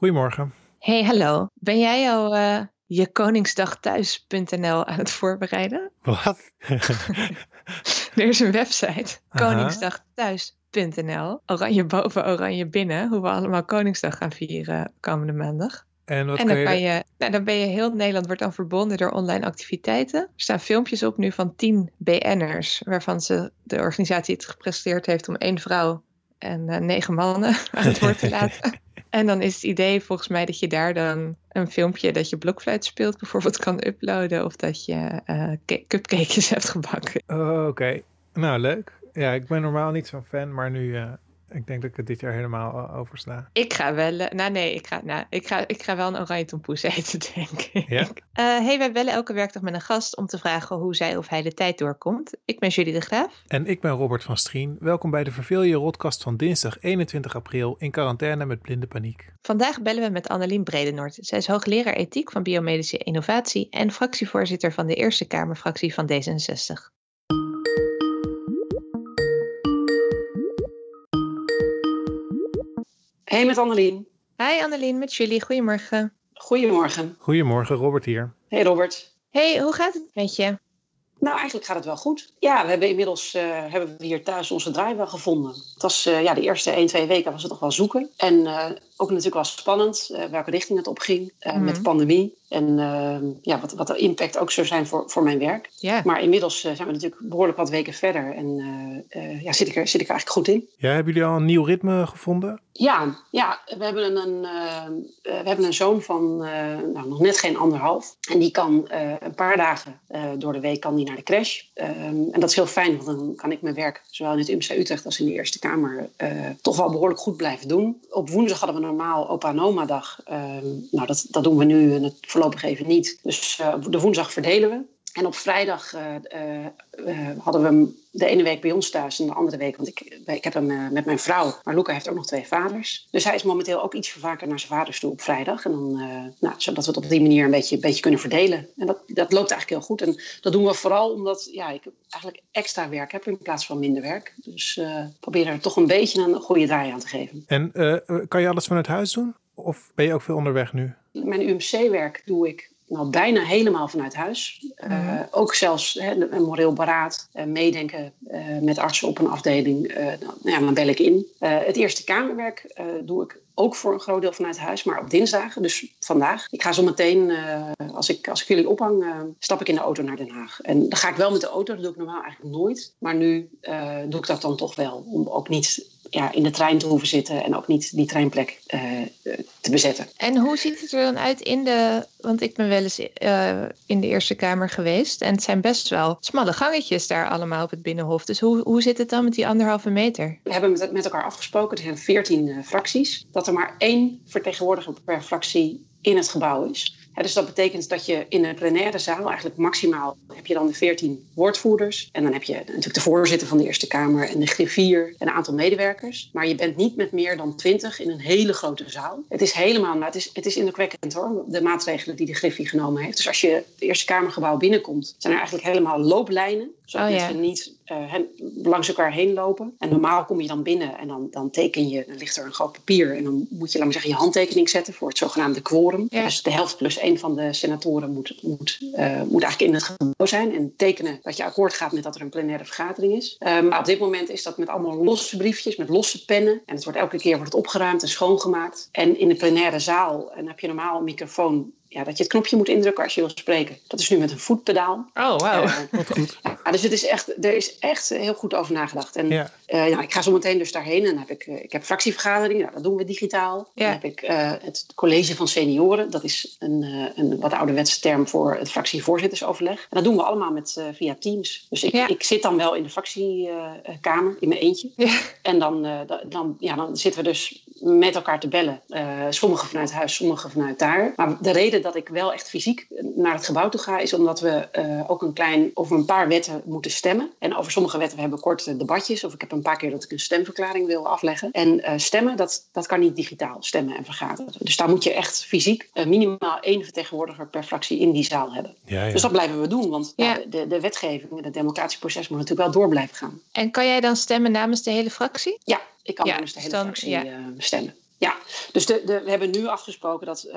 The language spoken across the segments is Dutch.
Goedemorgen. Hey, hallo. Ben jij al uh, je Koningsdagthuis.nl aan het voorbereiden? Wat? er is een website, koningsdagthuis.nl. Oranje boven, oranje binnen. Hoe we allemaal Koningsdag gaan vieren komende maandag. En, wat en dan, je... kan je, nou, dan ben je heel Nederland wordt dan verbonden door online activiteiten. Er staan filmpjes op nu van tien BN'ers, waarvan ze de organisatie het gepresteerd heeft om één vrouw en uh, negen mannen aan het woord te laten. En dan is het idee volgens mij dat je daar dan een filmpje dat je blokfluit speelt bijvoorbeeld kan uploaden. Of dat je uh, cupcakejes hebt gebakken. Oh, Oké, nou leuk. Ja, ik ben normaal niet zo'n fan, maar nu, uh, ik denk dat ik het dit jaar helemaal oversla. Ik ga wel, uh, nou nee, ik ga, nou, ik, ga, ik ga wel een oranje tompoes eten, denk ik. Ja? hey, wij bellen elke werkdag met een gast om te vragen hoe zij of hij de tijd doorkomt. Ik ben Julie de Graaf. En ik ben Robert van Strien. Welkom bij de Verveel je Rotkast van dinsdag 21 april in quarantaine met blinde paniek. Vandaag bellen we met Annelien Bredenoord. Zij is hoogleraar ethiek van biomedische innovatie en fractievoorzitter van de Eerste Kamerfractie van D66. Hey, met Annelien. Hi Annelien, met Julie. Goedemorgen. Goedemorgen. Goedemorgen, Robert hier. Hey Robert. Hey, hoe gaat het met je? Nou, eigenlijk gaat het wel goed. Ja, we hebben inmiddels uh, hebben we hier thuis onze draai wel gevonden. Het was uh, ja, de eerste 1, 2 weken was het toch wel zoeken. En uh, ook natuurlijk wel spannend welke richting het opging mm. met de pandemie. En ja, wat, wat de impact ook zou zijn voor, voor mijn werk. Yeah. Maar inmiddels zijn we natuurlijk behoorlijk wat weken verder. En ja, zit, ik er, zit ik er eigenlijk goed in. Ja, hebben jullie al een nieuw ritme gevonden? Ja, ja we, hebben een, we hebben een zoon van nou, nog net geen anderhalf. En die kan een paar dagen door de week kan die naar de crash. Um, en dat is heel fijn, want dan kan ik mijn werk zowel in het UMC Utrecht als in de Eerste Kamer uh, toch wel behoorlijk goed blijven doen. Op woensdag hadden we normaal opa en oma dag. Um, nou, dat, dat doen we nu het voorlopig even niet. Dus uh, de woensdag verdelen we. En op vrijdag uh, uh, hadden we hem de ene week bij ons thuis en de andere week, want ik, ik heb hem uh, met mijn vrouw. Maar Luca heeft ook nog twee vaders. Dus hij is momenteel ook iets vaker naar zijn vaders toe op vrijdag. En dan, nou, zodat we het op die manier een beetje, een beetje kunnen verdelen. En dat, dat loopt eigenlijk heel goed. En dat doen we vooral omdat ja, ik eigenlijk extra werk heb in plaats van minder werk. Dus probeer er toch een beetje een goede draai aan te geven. En kan je alles vanuit huis doen? Of ben je ook veel onderweg nu? Mijn UMC-werk doe ik nou, bijna helemaal vanuit huis. Mm -hmm. uh, ook zelfs hè, een moreel beraad, uh, meedenken uh, met artsen op een afdeling. Dan, nou ja, dan bel ik in. het Eerste Kamerwerk doe ik ook voor een groot deel vanuit huis, maar op dinsdagen, dus vandaag. Ik ga zo meteen, als, ik, als ik jullie ophang, stap ik in de auto naar Den Haag. En dan ga ik wel met de auto, dat doe ik normaal eigenlijk nooit. Maar nu doe ik dat dan toch wel, om ook niet ja, in de trein te hoeven zitten en ook niet die treinplek uh, te bezetten. En hoe ziet het er dan uit in de, want ik ben wel eens uh, in de Eerste Kamer geweest en het zijn best wel smalle gangetjes daar allemaal op het Binnenhof. Dus hoe, hoe zit het dan met die anderhalve meter? We hebben met, met elkaar afgesproken, er zijn veertien uh, fracties, dat er maar één vertegenwoordiger per fractie in het gebouw is. Ja, dus dat betekent dat je in een plenaire zaal eigenlijk maximaal heb je dan de 14 woordvoerders. En dan heb je natuurlijk de voorzitter van de Eerste Kamer en de griffier en een aantal medewerkers. Maar je bent niet met meer dan 20 in een hele grote zaal. Het is helemaal, nou, het is, het is indrukwekkend hoor, de maatregelen die de griffie genomen heeft. Dus als je het Eerste Kamergebouw binnenkomt, zijn er eigenlijk helemaal looplijnen. Zodat oh, ja. mensen niet uh, langs elkaar heen lopen. En normaal kom je dan binnen en dan, dan teken je, dan ligt er een groot papier. En dan moet je, maar zeggen, je handtekening zetten voor het zogenaamde quorum. Ja. Dus de helft plus één van de senatoren moet, moet, uh, moet eigenlijk in het gebouw zijn. En tekenen dat je akkoord gaat met dat er een plenaire vergadering is. Uh, maar op dit moment is dat met allemaal losse briefjes, met losse pennen. En het wordt elke keer wordt het opgeruimd en schoongemaakt. En in de plenaire zaal en heb je normaal een microfoon ja, dat je het knopje moet indrukken als je wil spreken. Dat is nu met een voetpedaal. Oh, wauw. Uh, Wat goed. Ja, dus het is echt, er is echt heel goed over nagedacht. En Ja. uh, ja, ik ga zo meteen dus daarheen. En dan heb ik, uh, ik heb fractievergaderingen, nou, dat doen we digitaal. Ja. Dan heb ik uh, het college van senioren. Dat is een, uh, een wat ouderwetse term voor het fractievoorzittersoverleg. En dat doen we allemaal met, uh, via Teams. Dus ik, Ja. ik zit dan wel in de fractiekamer in mijn eentje. Ja. En dan, uh, da- dan, ja, dan zitten we dus met elkaar te bellen. Uh, sommigen vanuit huis, sommigen vanuit daar. Maar de reden dat ik wel echt fysiek naar het gebouw toe ga... is omdat we uh, ook een klein over een paar wetten moeten stemmen. En over sommige wetten we hebben korte debatjes. Of ik heb een paar keer dat ik een stemverklaring wil afleggen. En uh, stemmen, dat, dat kan niet digitaal, stemmen en vergaderen. Dus daar moet je echt fysiek uh, minimaal één vertegenwoordiger per fractie in die zaal hebben. Ja, ja. Dus dat blijven we doen, want Ja. ja, de, de wetgeving en het democratische proces moet natuurlijk wel door blijven gaan. En kan jij dan stemmen namens de hele fractie? Ja, ik kan Ja, namens de dus hele dan- fractie ja. eh, stemmen. Ja, dus de, de, we hebben nu afgesproken dat uh,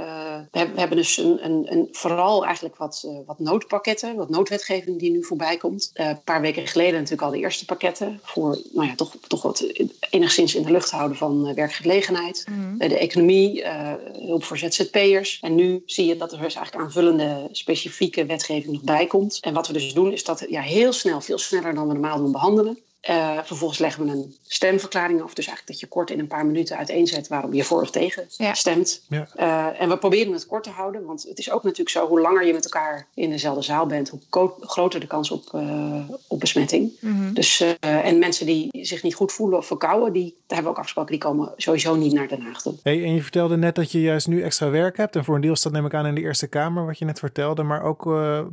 we, hebben, we hebben dus een, een, een, vooral eigenlijk wat, uh, wat noodpakketten, wat noodwetgeving die nu voorbij komt. Uh, een paar weken geleden natuurlijk al de eerste pakketten voor nou ja, toch, toch wat enigszins in de lucht houden van werkgelegenheid, mm. de economie, hulp voor ZZP'ers. En nu zie je dat er dus eigenlijk aanvullende specifieke wetgeving nog bij komt. En wat we dus doen is dat ja, heel snel, veel sneller dan we normaal doen behandelen. Uh, vervolgens leggen we een stemverklaring af. Dus eigenlijk dat je kort in een paar minuten uiteenzet waarom je voor of tegen ja. stemt. Ja. Uh, en we proberen het kort te houden. Want het is ook natuurlijk zo, hoe langer je met elkaar in dezelfde zaal bent, hoe groter de kans op, uh, op besmetting. Mm -hmm. Dus, en mensen die zich niet goed voelen of verkouden, die, daar hebben we ook afgesproken, die komen sowieso niet naar Den Haag toe. Hey, en je vertelde net dat je juist nu extra werk hebt. En voor een deel staat neem ik aan in de Eerste Kamer, wat je net vertelde. Maar ook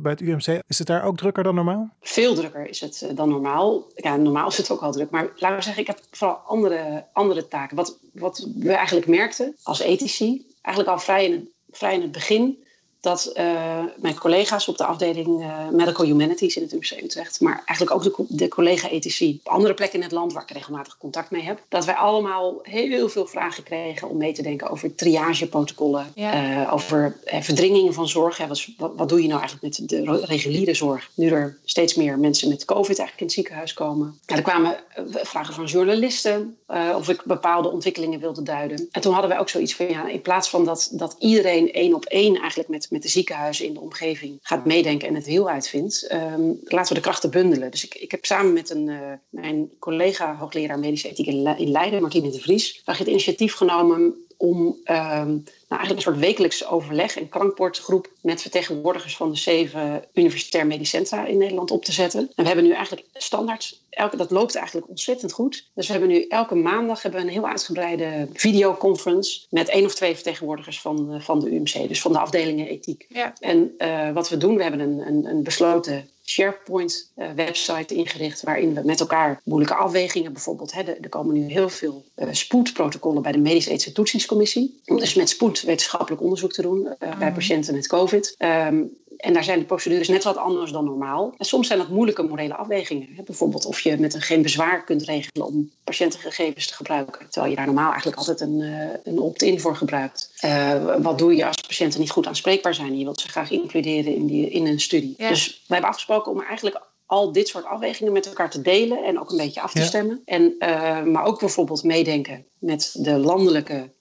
bij het UMC. Is het daar ook drukker dan normaal? Veel drukker is het dan normaal. Ja, normaal normaal het ook al druk. Maar laten we zeggen, ik heb vooral andere, andere taken. Wat, wat we eigenlijk merkten als ethici, eigenlijk al vrij in, vrij in het begin, dat uh, mijn collega's op de afdeling uh, Medical Humanities in het UMC Utrecht, maar eigenlijk ook de, de collega-ethici op andere plekken in het land waar ik regelmatig contact mee heb, dat wij allemaal heel veel vragen kregen om mee te denken over triageprotocollen, ja. uh, over verdringingen van zorg. Ja, wat, wat, doe je nou eigenlijk met de reguliere zorg? Nu er steeds meer mensen met COVID eigenlijk in het ziekenhuis komen. Ja, er kwamen vragen van journalisten of ik bepaalde ontwikkelingen wilde duiden. En toen hadden wij ook zoiets van, ja, in plaats van dat, dat iedereen één op één eigenlijk met met de ziekenhuizen in de omgeving gaat meedenken en het wiel uitvindt, um, laten we de krachten bundelen. Dus ik, ik heb samen met een, uh, mijn collega hoogleraar medische ethiek in Leiden, Martine de Vries, het initiatief genomen om um, nou, eigenlijk een soort wekelijks overleg en krankbordgroep met vertegenwoordigers van de zeven universitair medisch centra in Nederland op te zetten. En we hebben nu eigenlijk standaard, elke, dat loopt eigenlijk ontzettend goed. Dus we hebben nu elke maandag hebben we een heel uitgebreide videoconference met één of twee vertegenwoordigers van, van de UMC, dus van de afdelingen ethiek. Ja. En uh, wat we doen, we hebben een, een, een besloten SharePoint-website ingericht waarin we met elkaar moeilijke afwegingen, bijvoorbeeld, hè, er komen nu heel veel uh, spoedprotocollen bij de Medische Toetsingscommissie, om dus met spoed wetenschappelijk onderzoek te doen uh, bij mm. patiënten met COVID. Um, en daar zijn de procedures net wat anders dan normaal. En soms zijn dat moeilijke morele afwegingen. Bijvoorbeeld of je met een geen bezwaar kunt regelen om patiëntengegevens te gebruiken. Terwijl je daar normaal eigenlijk altijd een, uh, een opt-in voor gebruikt. Uh, wat doe je als patiënten niet goed aanspreekbaar zijn? Je wilt ze graag includeren in, die, in een studie. Ja. Dus wij hebben afgesproken om eigenlijk al dit soort afwegingen met elkaar te delen en ook een beetje af te ja. stemmen. En, uh, maar ook bijvoorbeeld meedenken met de landelijke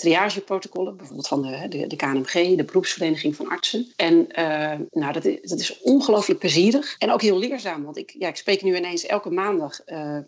triageprotocollen, bijvoorbeeld van de, de, de, KNMG, de beroepsvereniging van artsen. En uh, nou, dat, is, dat is ongelooflijk plezierig en ook heel leerzaam. Want ik, ja, ik spreek nu ineens elke maandag uh,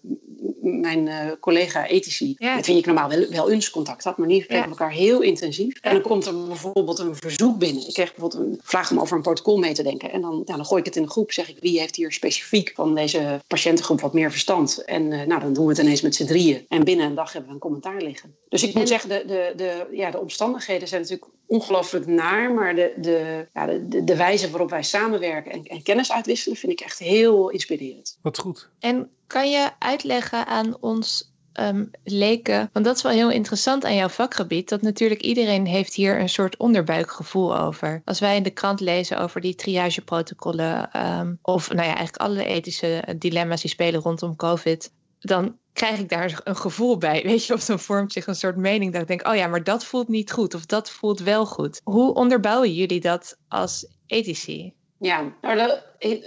mijn uh, collega ethici, ja. met wie ik normaal wel, wel eens contact had, maar nu spreken we elkaar heel intensief. En dan komt er bijvoorbeeld een verzoek binnen. Ik kreeg bijvoorbeeld een vraag om over een protocol mee te denken. En dan, ja, dan gooi ik het in de groep, zeg ik wie heeft hier specifiek van deze patiëntengroep wat meer verstand. En nou, dan doen we het ineens met z'n drieën. En binnen een dag hebben we een commentaar liggen. Dus ik moet zeggen, de, de, de, ja, de omstandigheden zijn natuurlijk ongelooflijk naar. Maar de, de, ja, de, de wijze waarop wij samenwerken en, en kennis uitwisselen vind ik echt heel inspirerend. Wat goed. En kan je uitleggen aan ons Um, leken. Want dat is wel heel interessant aan jouw vakgebied. Dat natuurlijk iedereen heeft hier een soort onderbuikgevoel over. Als wij in de krant lezen over die triageprotocollen. Um, of nou ja, eigenlijk alle ethische dilemma's die spelen rondom COVID. Dan krijg ik daar een gevoel bij. Weet je, of dan vormt zich een soort mening dat ik denk, oh ja, maar dat voelt niet goed of dat voelt wel goed. Hoe onderbouwen jullie dat als ethici? Ja, nou,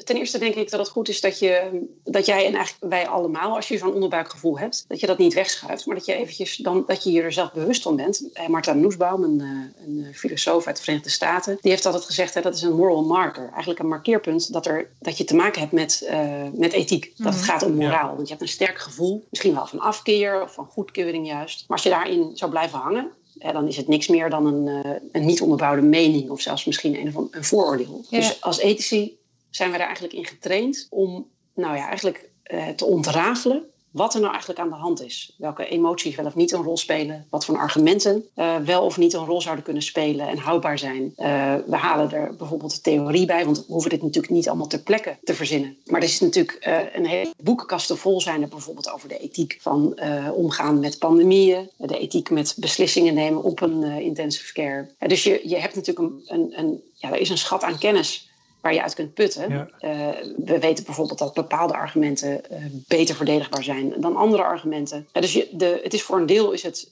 ten eerste denk ik dat het goed is dat, je, dat jij en eigenlijk wij allemaal, als je zo'n onderbuikgevoel hebt, dat je dat niet wegschuift, maar dat je eventjes dan, dat je je er zelf bewust van bent. Eh, Martha Noesbaum, een, eh, een filosoof uit de Verenigde Staten, die heeft altijd gezegd, hè, dat is een moral marker. Eigenlijk een markeerpunt dat, er, dat je te maken hebt met, uh, met ethiek. Dat het mhm. gaat om moraal. Want je hebt een sterk gevoel, misschien wel van afkeer of van goedkeuring juist. Maar als je daarin zou blijven hangen, dan is het niks meer dan een, uh, een niet onderbouwde mening of zelfs misschien een, een vooroordeel. Dus als ethici zijn we daar eigenlijk in getraind om nou ja, eigenlijk uh, te ontrafelen wat er nou eigenlijk aan de hand is. Welke emoties wel of niet een rol spelen. Wat voor argumenten uh, wel of niet een rol zouden kunnen spelen en houdbaar zijn. Uh, we halen er bijvoorbeeld de theorie bij, want we hoeven dit natuurlijk niet allemaal ter plekke te verzinnen. Maar er is natuurlijk uh, een hele boekenkasten vol zijn er bijvoorbeeld over de ethiek van omgaan met pandemieën. De ethiek met beslissingen nemen op een intensive care. dus je, je hebt natuurlijk een, een, een, ja, er is een schat aan kennis waar je uit kunt putten. we weten bijvoorbeeld dat bepaalde argumenten beter verdedigbaar zijn dan andere argumenten. dus je, de, het is voor een deel is het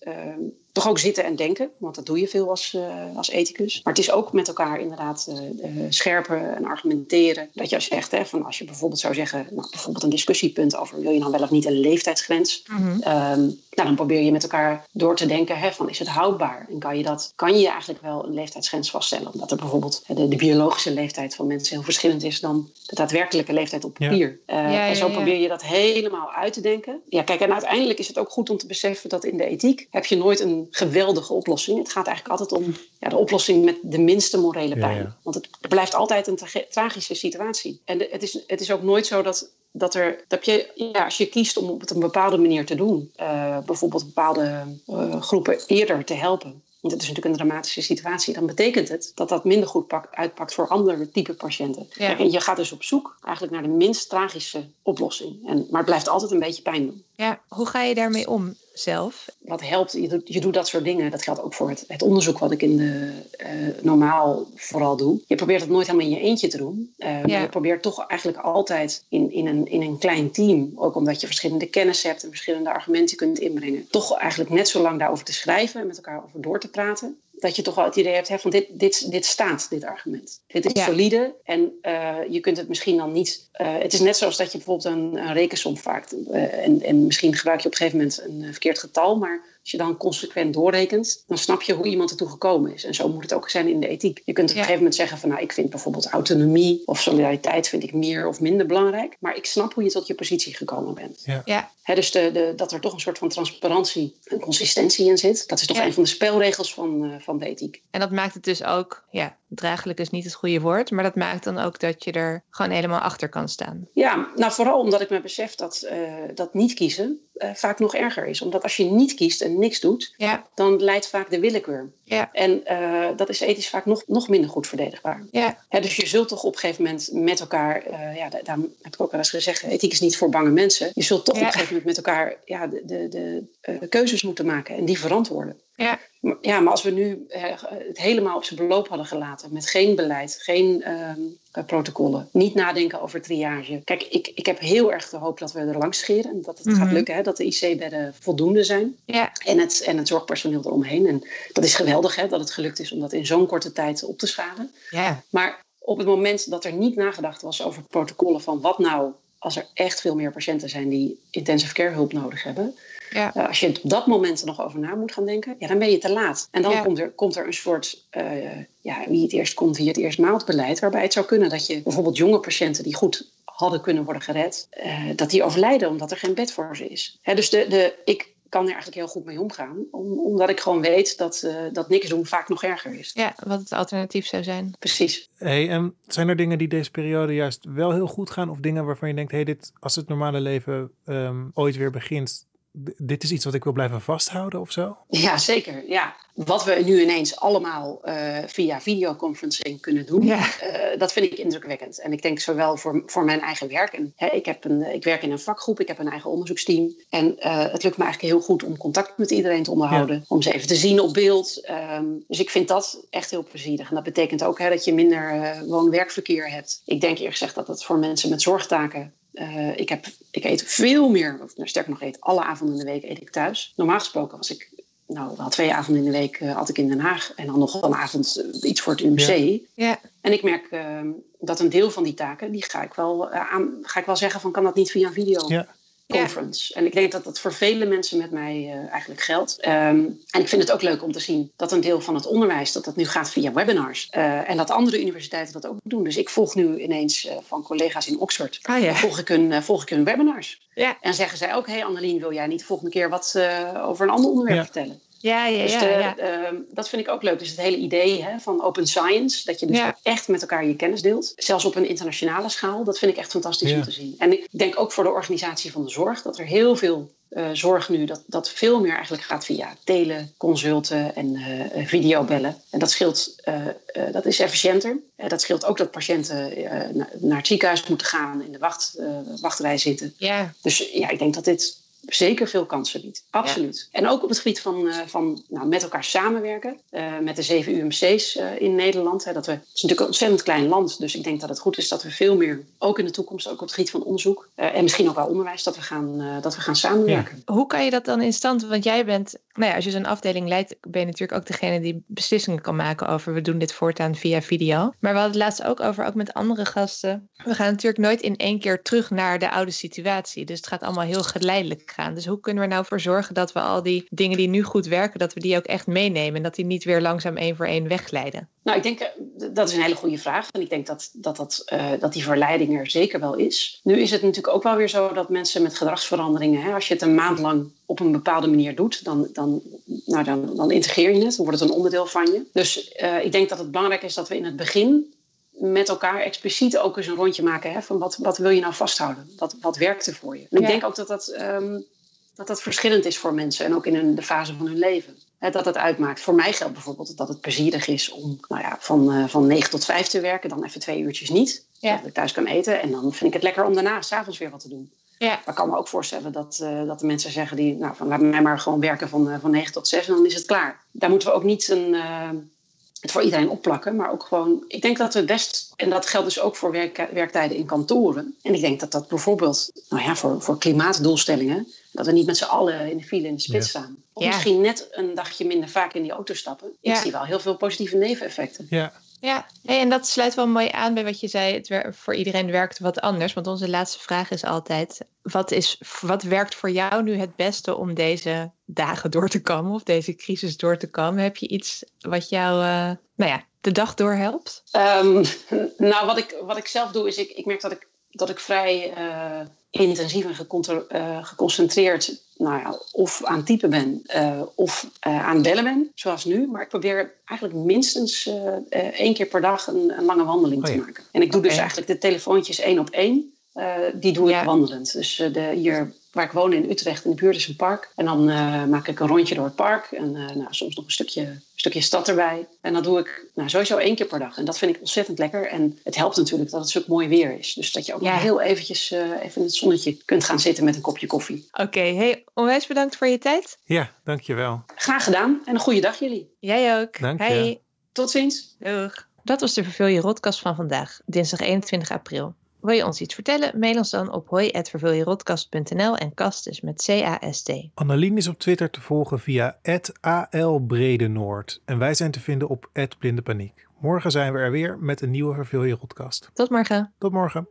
toch ook zitten en denken, want dat doe je veel als, uh, als ethicus. Maar het is ook met elkaar inderdaad uh, scherpen en argumenteren. Dat je zegt, hè, van als je bijvoorbeeld zou zeggen, nou, bijvoorbeeld een discussiepunt over wil je nou wel of niet een leeftijdsgrens. Mm -hmm. nou, dan probeer je met elkaar door te denken hè, van is het houdbaar? En kan je, dat, kan je eigenlijk wel een leeftijdsgrens vaststellen? Omdat er bijvoorbeeld de, de biologische leeftijd van mensen heel verschillend is dan de daadwerkelijke leeftijd op papier. Ja. en zo probeer je dat helemaal uit te denken. Ja, kijk, en uiteindelijk is het ook goed om te beseffen dat in de ethiek heb je nooit een geweldige oplossing. Het gaat eigenlijk altijd om ja, de oplossing met de minste morele pijn. Want het blijft altijd een tragische situatie. En het, is, het is ook nooit zo dat, dat er, dat je, ja, als je kiest om het op een bepaalde manier te doen, uh, bijvoorbeeld bepaalde uh, groepen eerder te helpen, want het is natuurlijk een dramatische situatie, dan betekent het dat dat minder goed pak, uitpakt voor andere type patiënten. En je gaat dus op zoek eigenlijk naar de minst tragische oplossing. En, maar het blijft altijd een beetje pijn doen. Ja, hoe ga je daarmee om zelf? Wat helpt, je doet, je doet dat soort dingen. Dat geldt ook voor het, het onderzoek wat ik in de, uh, normaal vooral doe. Je probeert het nooit helemaal in je eentje te doen. Uh, ja. Maar je probeert toch eigenlijk altijd in, in, een, in een klein team, ook omdat je verschillende kennis hebt en verschillende argumenten kunt inbrengen, toch eigenlijk net zo lang daarover te schrijven en met elkaar over door te praten dat je toch wel het idee hebt hè, van dit, dit, dit staat, dit argument. Dit is solide en uh, je kunt het misschien dan niet... Uh, het is net zoals dat je bijvoorbeeld een, een rekensom vaakt. Uh, en, en misschien gebruik je op een gegeven moment een verkeerd getal, maar als je dan consequent doorrekent, dan snap je hoe iemand ertoe gekomen is. En zo moet het ook zijn in de ethiek. Je kunt op een gegeven moment zeggen van nou, ik vind bijvoorbeeld autonomie of solidariteit vind ik meer of minder belangrijk. Maar ik snap hoe je tot je positie gekomen bent. Ja. ja. dus de, de, dat er toch een soort van transparantie en consistentie in zit. Dat is toch een van de spelregels van, uh, van de ethiek. En dat maakt het dus ook, ja, draaglijk is niet het goede woord, maar dat maakt dan ook dat je er gewoon helemaal achter kan staan. Ja, nou vooral omdat ik me besef dat, uh, dat niet kiezen uh, vaak nog erger is. Omdat als je niet kiest en niks doet, ja. dan leidt vaak de willekeur. Ja. En uh, dat is ethisch vaak nog, nog minder goed verdedigbaar. Ja. dus je zult toch op een gegeven moment met elkaar, uh, ja, daar heb ik ook al eens gezegd, ethiek is niet voor bange mensen. Je zult toch op een gegeven moment met elkaar ja, de, de, de, de keuzes moeten maken en die verantwoorden. Ja. Ja, maar als we nu het helemaal op zijn beloop hadden gelaten, met geen beleid, geen uh, protocollen, niet nadenken over triage. Kijk, ik, ik heb heel erg de hoop dat we er langs scheren en dat het mm -hmm. gaat lukken, hè, dat de IC-bedden voldoende zijn ja. en, het, en het zorgpersoneel eromheen. En dat is geweldig hè, dat het gelukt is om dat in zo'n korte tijd op te schalen. Ja. Maar op het moment dat er niet nagedacht was over protocollen van wat nou als er echt veel meer patiënten zijn die intensive care hulp nodig hebben, ja. Uh, als je op dat moment er nog over na moet gaan denken, ja, dan ben je te laat. En dan ja. komt, er, komt er een soort, uh, ja, wie het eerst komt, wie het eerst maalt beleid. Waarbij het zou kunnen dat je bijvoorbeeld jonge patiënten die goed hadden kunnen worden gered, uh, dat die overlijden omdat er geen bed voor ze is. Hè, dus de, de, ik kan er eigenlijk heel goed mee omgaan. Om, omdat ik gewoon weet dat, dat niks doen vaak nog erger is. Ja, wat het alternatief zou zijn. Precies. Hey, en zijn er dingen die deze periode juist wel heel goed gaan? Of dingen waarvan je denkt, hey, dit, als het normale leven um, ooit weer begint, dit is iets wat ik wil blijven vasthouden of zo? Ja, zeker. Ja. Wat we nu ineens allemaal uh, via videoconferencing kunnen doen, ja. uh, dat vind ik indrukwekkend. En ik denk zowel voor, voor mijn eigen werk. En, hè, ik, heb een, ik werk in een vakgroep, ik heb een eigen onderzoeksteam. En uh, het lukt me eigenlijk heel goed om contact met iedereen te onderhouden. Ja. Om ze even te zien op beeld. Um, dus ik vind dat echt heel plezierig. En dat betekent ook hè, dat je minder woon-werkverkeer hebt. Ik denk eerlijk gezegd dat het voor mensen met zorgtaken uh, ik, heb, ik eet veel meer, of nou, sterker nog, eet alle avonden in de week eet ik thuis. Normaal gesproken was ik, nou, wel twee avonden in de week uh, had ik in Den Haag en dan nog een avond uh, iets voor het UMC. Ja. ja. En ik merk ehm, dat een deel van die taken, die ga ik wel aan, ga ik wel zeggen van kan dat niet via een video? Ja conference. Ja. En ik denk dat dat voor vele mensen met mij uh, eigenlijk geldt. Um, en ik vind het ook leuk om te zien dat een deel van het onderwijs dat dat nu gaat via webinars. Uh, en dat andere universiteiten dat ook doen. Dus ik volg nu ineens uh, van collega's in Oxford. Ah, ja. volg, ik hun, volg ik hun webinars. Ja. En zeggen zij ook, hé hey Annelien, wil jij niet de volgende keer wat over een ander onderwerp vertellen? Ja, ja, dus de, ja, ja. Uh, dat vind ik ook leuk. Dus het hele idee hè, van open science, dat je dus ja. echt met elkaar je kennis deelt, zelfs op een internationale schaal, dat vind ik echt fantastisch om te zien. En ik denk ook voor de organisatie van de zorg dat er heel veel uh, zorg nu, dat, dat veel meer eigenlijk gaat via teleconsulten en uh, videobellen. En dat scheelt, uh, dat is efficiënter. dat scheelt ook dat patiënten naar het ziekenhuis moeten gaan, in de wacht, wachtrij zitten. Ja. Dus ja, ik denk dat dit zeker veel kansen biedt. Absoluut. En ook op het gebied van, van nou, met elkaar samenwerken. met de zeven UMC's in Nederland. Hè, dat we, het is natuurlijk een ontzettend klein land. Dus ik denk dat het goed is dat we veel meer, ook in de toekomst, ook op het gebied van onderzoek. en misschien ook wel onderwijs, dat we gaan, dat we gaan samenwerken. Hoe kan je dat dan in stand? Want jij bent, nou ja, als je zo'n afdeling leidt, ben je natuurlijk ook degene die beslissingen kan maken over we doen dit voortaan via video. Maar we hadden het laatst ook over, ook met andere gasten. We gaan natuurlijk nooit in één keer terug naar de oude situatie. Dus het gaat allemaal heel geleidelijk gaan. Dus hoe kunnen we nou voor zorgen dat we al die dingen die nu goed werken, dat we die ook echt meenemen en dat die niet weer langzaam één voor één wegglijden? Nou, ik denk eh, dat is een hele goede vraag. En ik denk dat, dat, dat, uh, dat die verleiding er zeker wel is. Nu is het natuurlijk ook wel weer zo dat mensen met gedragsveranderingen, hè, als je het een maand lang op een bepaalde manier doet, dan, dan, nou, dan, dan integreer je het, dan wordt het een onderdeel van je. Dus uh, ik denk dat het belangrijk is dat we in het begin met elkaar expliciet ook eens een rondje maken hè, van wat, wat wil je nou vasthouden? Wat, wat werkt er voor je? En ik denk ook dat dat, um, dat dat verschillend is voor mensen en ook in de fase van hun leven dat het uitmaakt. Voor mij geldt bijvoorbeeld dat het plezierig is om nou ja, van, uh, van 9 tot 5 te werken, dan even twee uurtjes niet. Ja. Dat ik thuis kan eten. En dan vind ik het lekker om daarna s'avonds weer wat te doen. Ja. Maar ik kan me ook voorstellen dat, uh, dat de mensen zeggen die, nou, van laat mij maar gewoon werken van, uh, van 9 tot 6 en dan is het klaar. Daar moeten we ook niet een, het voor iedereen opplakken, maar ook gewoon. Ik denk dat we best, en dat geldt dus ook voor werk, werktijden in kantoren. En ik denk dat dat bijvoorbeeld, nou ja, voor, voor klimaatdoelstellingen, dat we niet met z'n allen in de file in de spits staan. Of misschien net een dagje minder vaak in die auto stappen. Ik zie wel heel veel positieve neveneffecten. Ja. Ja, en dat sluit wel mooi aan bij wat je zei. Het voor iedereen werkt wat anders. Want onze laatste vraag is altijd: wat, is, wat werkt voor jou nu het beste om deze dagen door te komen of deze crisis door te komen? Heb je iets wat jou uh, nou ja, de dag door helpt? Um, nou, wat ik, wat ik zelf doe, is ik, ik merk dat ik, dat ik vrij uh, intensief en uh, geconcentreerd nou ja, of aan typen ben uh, of uh, aan bellen ben, zoals nu. Maar ik probeer eigenlijk minstens uh, één keer per dag een, een lange wandeling oh, ja. te maken. En ik doe okay. dus eigenlijk de telefoontjes één op één. die doe ik ja. wandelend. Dus de, hier waar ik woon in Utrecht, in de buurt is een park. En dan uh, maak ik een rondje door het park. En uh, nou, soms nog een stukje, stukje stad erbij. En dat doe ik nou, sowieso één keer per dag. En dat vind ik ontzettend lekker. En het helpt natuurlijk dat het zo mooi weer is. Dus dat je ook ja. heel eventjes uh, even in het zonnetje kunt gaan zitten met een kopje koffie. Oké, okay. hey, onwijs bedankt voor je tijd. Ja, dankjewel. Graag gedaan. En een goede dag jullie. Jij ook. Dank je. Hey. Tot ziens. Doeg. Dat was de Vervul je Rotkast van vandaag, dinsdag 21 april. Wil je ons iets vertellen? Mail ons dan op hoi.vervuljerodcast.nl en kast is met C-A-S-T. Annelien is op Twitter te volgen via @albredenoord en wij zijn te vinden op @blindepaniek. Morgen zijn we er weer met een nieuwe Vervul je. Tot morgen. Tot morgen.